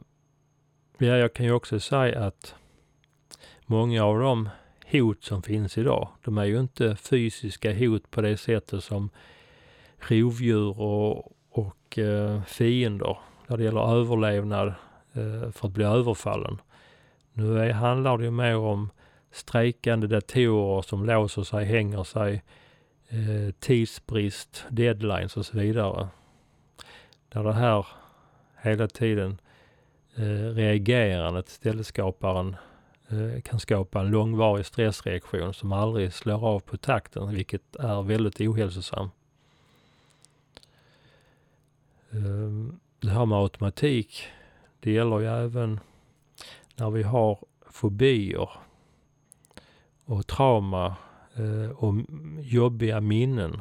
ja, jag kan ju också säga att många av de hot som finns idag. De är ju inte fysiska hot på det sättet som rovdjur och, och eh, fiender när det gäller överlevnad eh, för att bli överfallen. Nu är, handlar det ju mer om strejkande datorer som låser sig, hänger sig, eh, tidsbrist, deadlines och så vidare. När det här hela tiden eh, reagerandet istället skapar en, eh, kan skapa en långvarig stressreaktion som aldrig slår av på takten, vilket är väldigt ohälsosamt. Eh, det här med automatik, det gäller ju även när vi har fobier och trauma eh, och jobbiga minnen.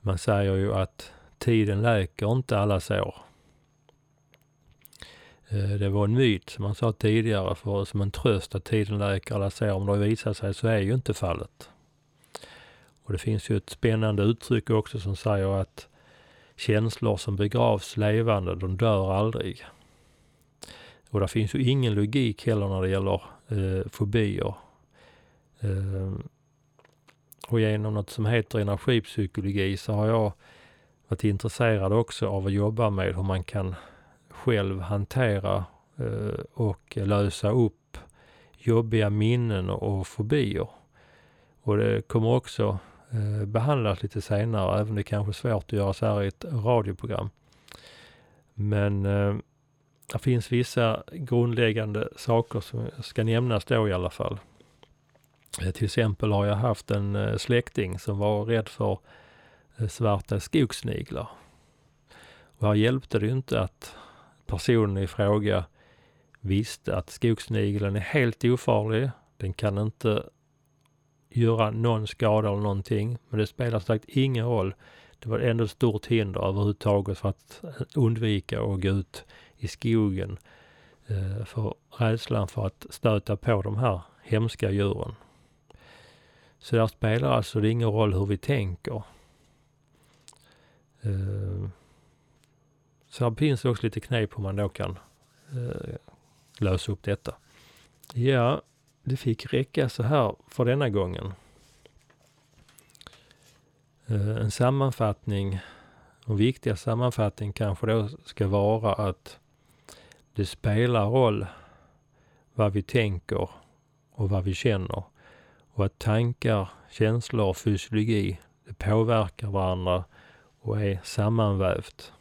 Man säger ju att tiden läker inte alla sår. Eh, det var en myt som man sa tidigare för som en tröst att tiden läker alla sår. Om det har visat sig så är ju inte fallet. Och det finns ju ett spännande uttryck också som säger att känslor som begravs levande, de dör aldrig. Och det finns ju ingen logik heller när det gäller eh, fobier. Eh, och genom något som heter energipsykologi så har jag varit intresserad också av att jobba med hur man kan själv hantera eh, och lösa upp jobbiga minnen och fobier. Och det kommer också eh, behandlas lite senare, även om det kanske är svårt att göra så här i ett radioprogram. Men eh, det finns vissa grundläggande saker som ska nämnas då i alla fall. Eh, till exempel har jag haft en eh, släkting som var rädd för Eh, svarta skogssniglar. Och här hjälpte det inte att personen i fråga visste att skogssnigeln är helt ofarlig. Den kan inte göra någon skada eller någonting. Men det spelar sagt ingen roll. Det var ändå ett stort hinder överhuvudtaget för att eh, undvika att gå ut i skogen eh, för rädslan för att stöta på de här hemska djuren. Så där spelar alltså det ingen roll hur vi tänker. Eh, så här finns också lite knep hur man då kan eh, lösa upp detta. Ja, det fick räcka så här för denna gången. Eh, en sammanfattning, en viktig sammanfattning kanske då ska vara att det spelar roll vad vi tänker och vad vi känner. Och att tankar, känslor och fysiologi det påverkar varandra och är sammanvävt.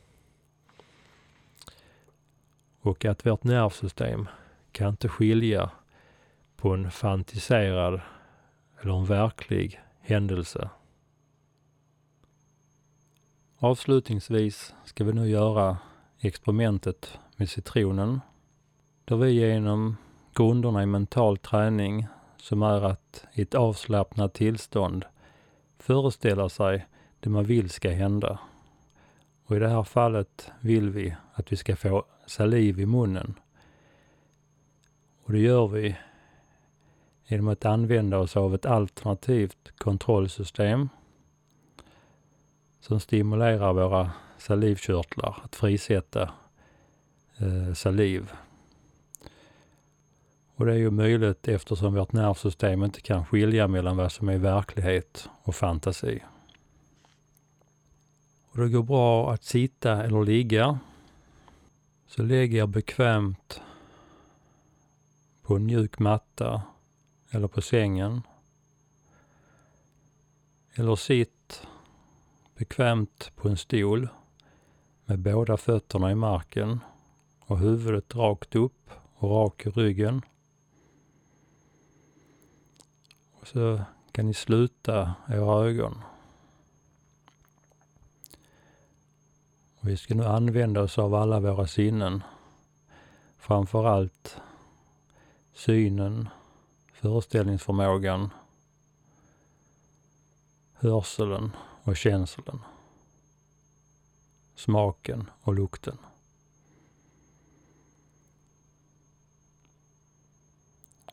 Och att vårt nervsystem kan inte skilja på en fantiserad eller en verklig händelse. Avslutningsvis ska vi nu göra experimentet med citronen. Där vi genom grunderna i mental träning som är att i ett avslappnat tillstånd föreställa sig det man vill ska hända. Och i det här fallet vill vi att vi ska få saliv i munnen. Och det gör vi genom att använda oss av ett alternativt kontrollsystem som stimulerar våra salivkörtlar att frisätta eh, saliv. Och det är ju möjligt eftersom vårt nervsystem inte kan skilja mellan vad som är verklighet och fantasi. Och det går bra att sitta eller ligga. Så lägg er bekvämt på en mjuk matta eller på sängen. Eller sitt bekvämt på en stol med båda fötterna i marken och huvudet rakt upp och rak i ryggen. Och så kan ni sluta era ögon. Vi ska nu använda oss av alla våra sinnen. Framförallt synen, föreställningsförmågan, hörseln och känslan, Smaken och lukten.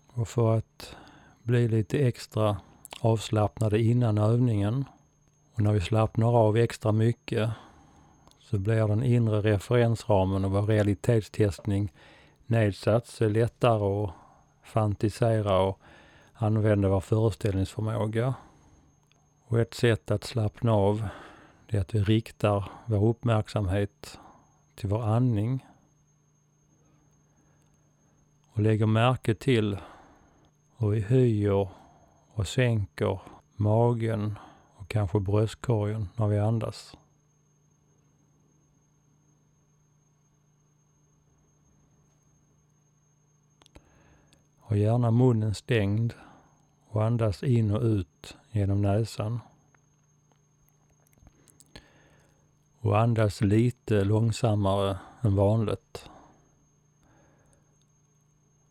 Och för att bli lite extra avslappnade innan övningen och när vi slappnar av extra mycket så blir den inre referensramen och vår realitetstestning nedsatt så är det lättare att fantisera och använda vår föreställningsförmåga. Och ett sätt att slappna av det är att vi riktar vår uppmärksamhet till vår andning och lägger märke till hur vi höjer och sänker magen och kanske bröstkorgen när vi andas. Ha gärna munnen stängd och andas in och ut genom näsan. Och andas lite långsammare än vanligt.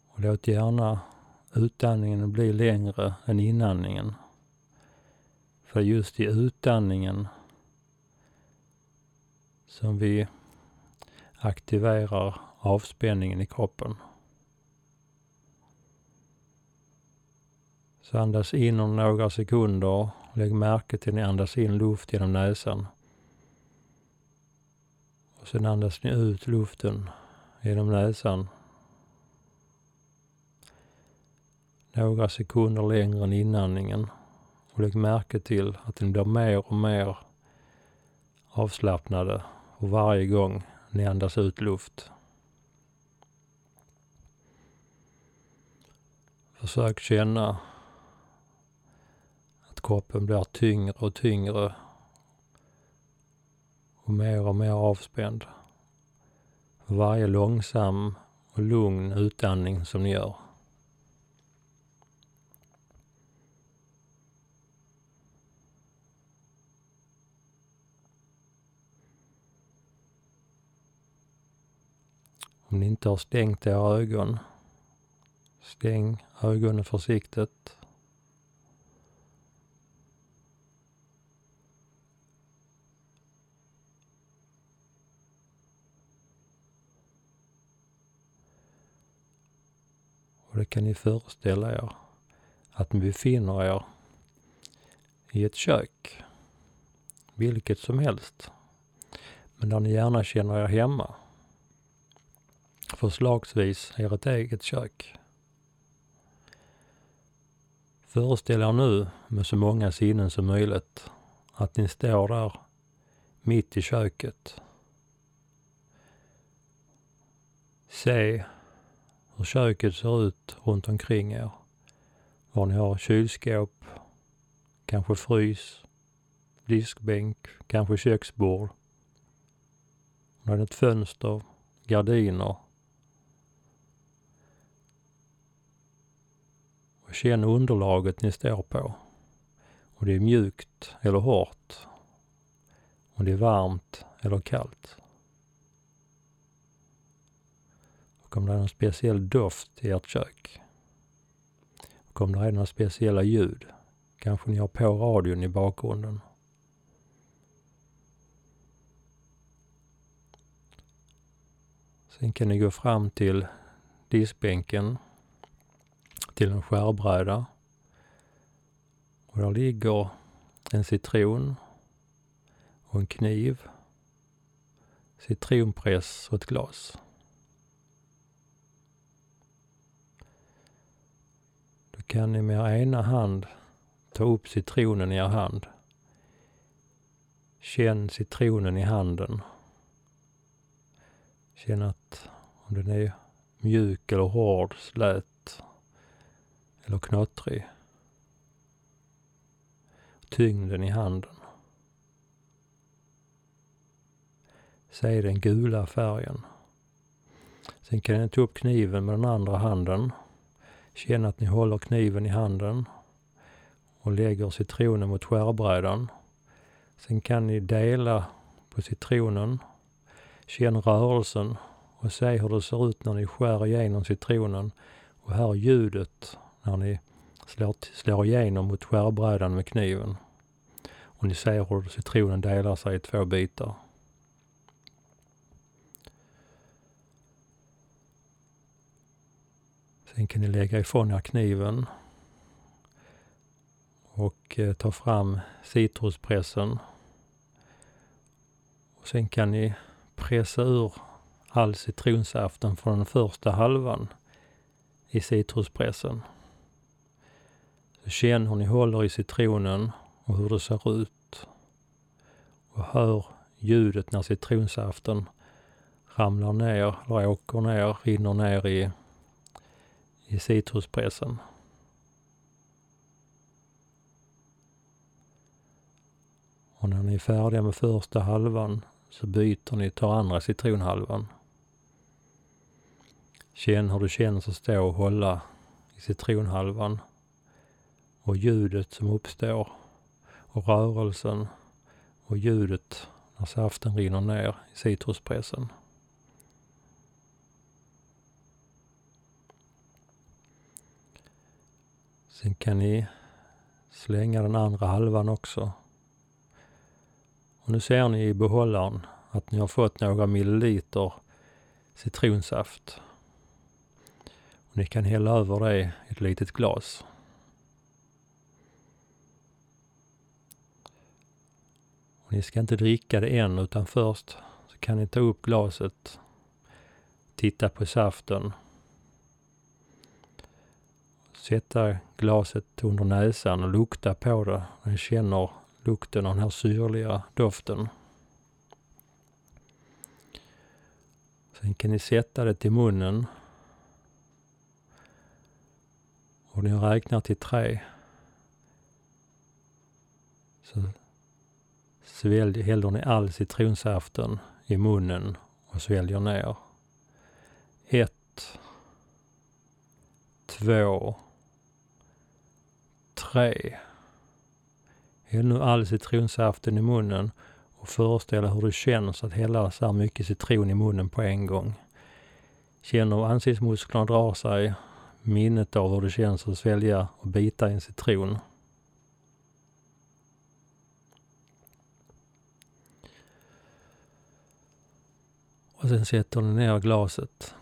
Och låt gärna utandningen bli längre än inandningen. För just i utandningen som vi aktiverar avspänningen i kroppen. Så andas in om några sekunder. Lägg märke till när ni andas in luft genom näsan. Och sen andas ni ut luften genom näsan. Några sekunder längre än inandningen. Och lägg märke till att ni blir mer och mer avslappnade och varje gång ni andas ut luft. Försök känna kroppen blir tyngre och tyngre och mer och mer avspänd. Varje långsam och lugn utandning som ni gör. Om ni inte har stängt era ögon, stäng ögonen försiktigt. Och det kan ni föreställa er att ni befinner er i ett kök. Vilket som helst. Men där ni gärna känner er hemma. Förslagsvis ert eget kök. Föreställ er nu med så många sinnen som möjligt att ni står där mitt i köket. Se hur köket ser ut runt omkring er. Var ni har kylskåp, kanske frys, diskbänk, kanske köksbord. Om det ett fönster, gardiner. Och känn underlaget ni står på. Om det är mjukt eller hårt. Om det är varmt eller kallt. Och om det är någon speciell doft i ert kök. Och om det är några speciella ljud. Kanske ni har på radion i bakgrunden. Sen kan ni gå fram till diskbänken, till en skärbräda. Och där ligger en citron och en kniv, citronpress och ett glas. Kan ni med er ena hand ta upp citronen i er hand. Känn citronen i handen. Känn att om den är mjuk eller hård, slät eller knottrig. Tyngden i handen. Se den gula färgen. Sen kan ni ta upp kniven med den andra handen Känn att ni håller kniven i handen och lägger citronen mot skärbrädan. Sen kan ni dela på citronen. Känn rörelsen och se hur det ser ut när ni skär igenom citronen och hör ljudet när ni slår, slår igenom mot skärbrädan med kniven. Och ni ser hur citronen delar sig i två bitar. Sen kan ni lägga ifrån er kniven och eh, ta fram citruspressen. Och sen kan ni pressa ur all citronsaften från den första halvan i citruspressen. Så känn hur ni håller i citronen och hur det ser ut. Och hör ljudet när citronsaften ramlar ner, eller åker ner, rinner ner i, i citruspressen. Och när ni är färdiga med första halvan så byter ni, och tar andra citronhalvan. Känn hur det känns att stå och hålla i citronhalvan och ljudet som uppstår och rörelsen och ljudet när saften rinner ner i citruspressen. Sen kan ni slänga den andra halvan också. Och nu ser ni i behållaren att ni har fått några milliliter citronsaft. Och ni kan hälla över det i ett litet glas. Och ni ska inte dricka det än utan först så kan ni ta upp glaset, titta på saften, sätta glaset under näsan och lukta på det. Ni känner lukten av den här syrliga doften. Sen kan ni sätta det till munnen och ni räknar till tre. Så svälj, häller ni all citronsaften i munnen och sväljer ner. Ett, två, 3. Häll nu all citronsaften i munnen och föreställ hur det känns att hälla så här mycket citron i munnen på en gång. Känn hur ansiktsmusklerna drar sig minnet av hur det känns att svälja och bita i en citron. Och sen sätter ni ner glaset.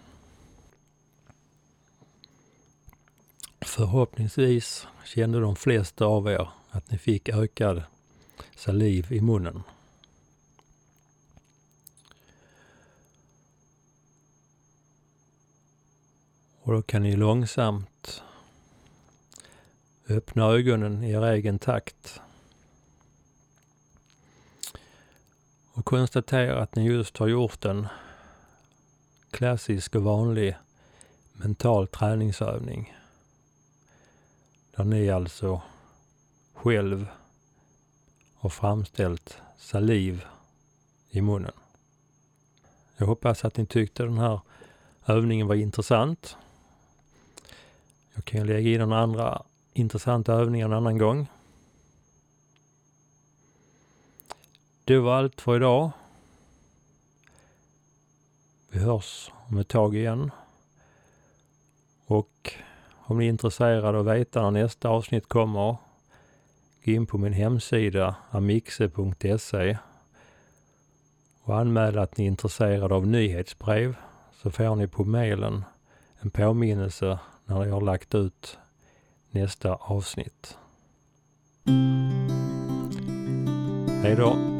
Förhoppningsvis kände de flesta av er att ni fick ökad saliv i munnen. Och då kan ni långsamt öppna ögonen i er egen takt. Och konstatera att ni just har gjort en klassisk och vanlig mental träningsövning. Där ni alltså själv har framställt saliv i munnen. Jag hoppas att ni tyckte den här övningen var intressant. Jag kan lägga in några andra intressanta övningar en annan gång. Det var allt för idag. Vi hörs om ett tag igen. Och om ni är intresserade av att veta när nästa avsnitt kommer, gå in på min hemsida amixe.se och anmäl att ni är intresserade av nyhetsbrev så får ni på mejlen en påminnelse när jag har lagt ut nästa avsnitt. Hej då!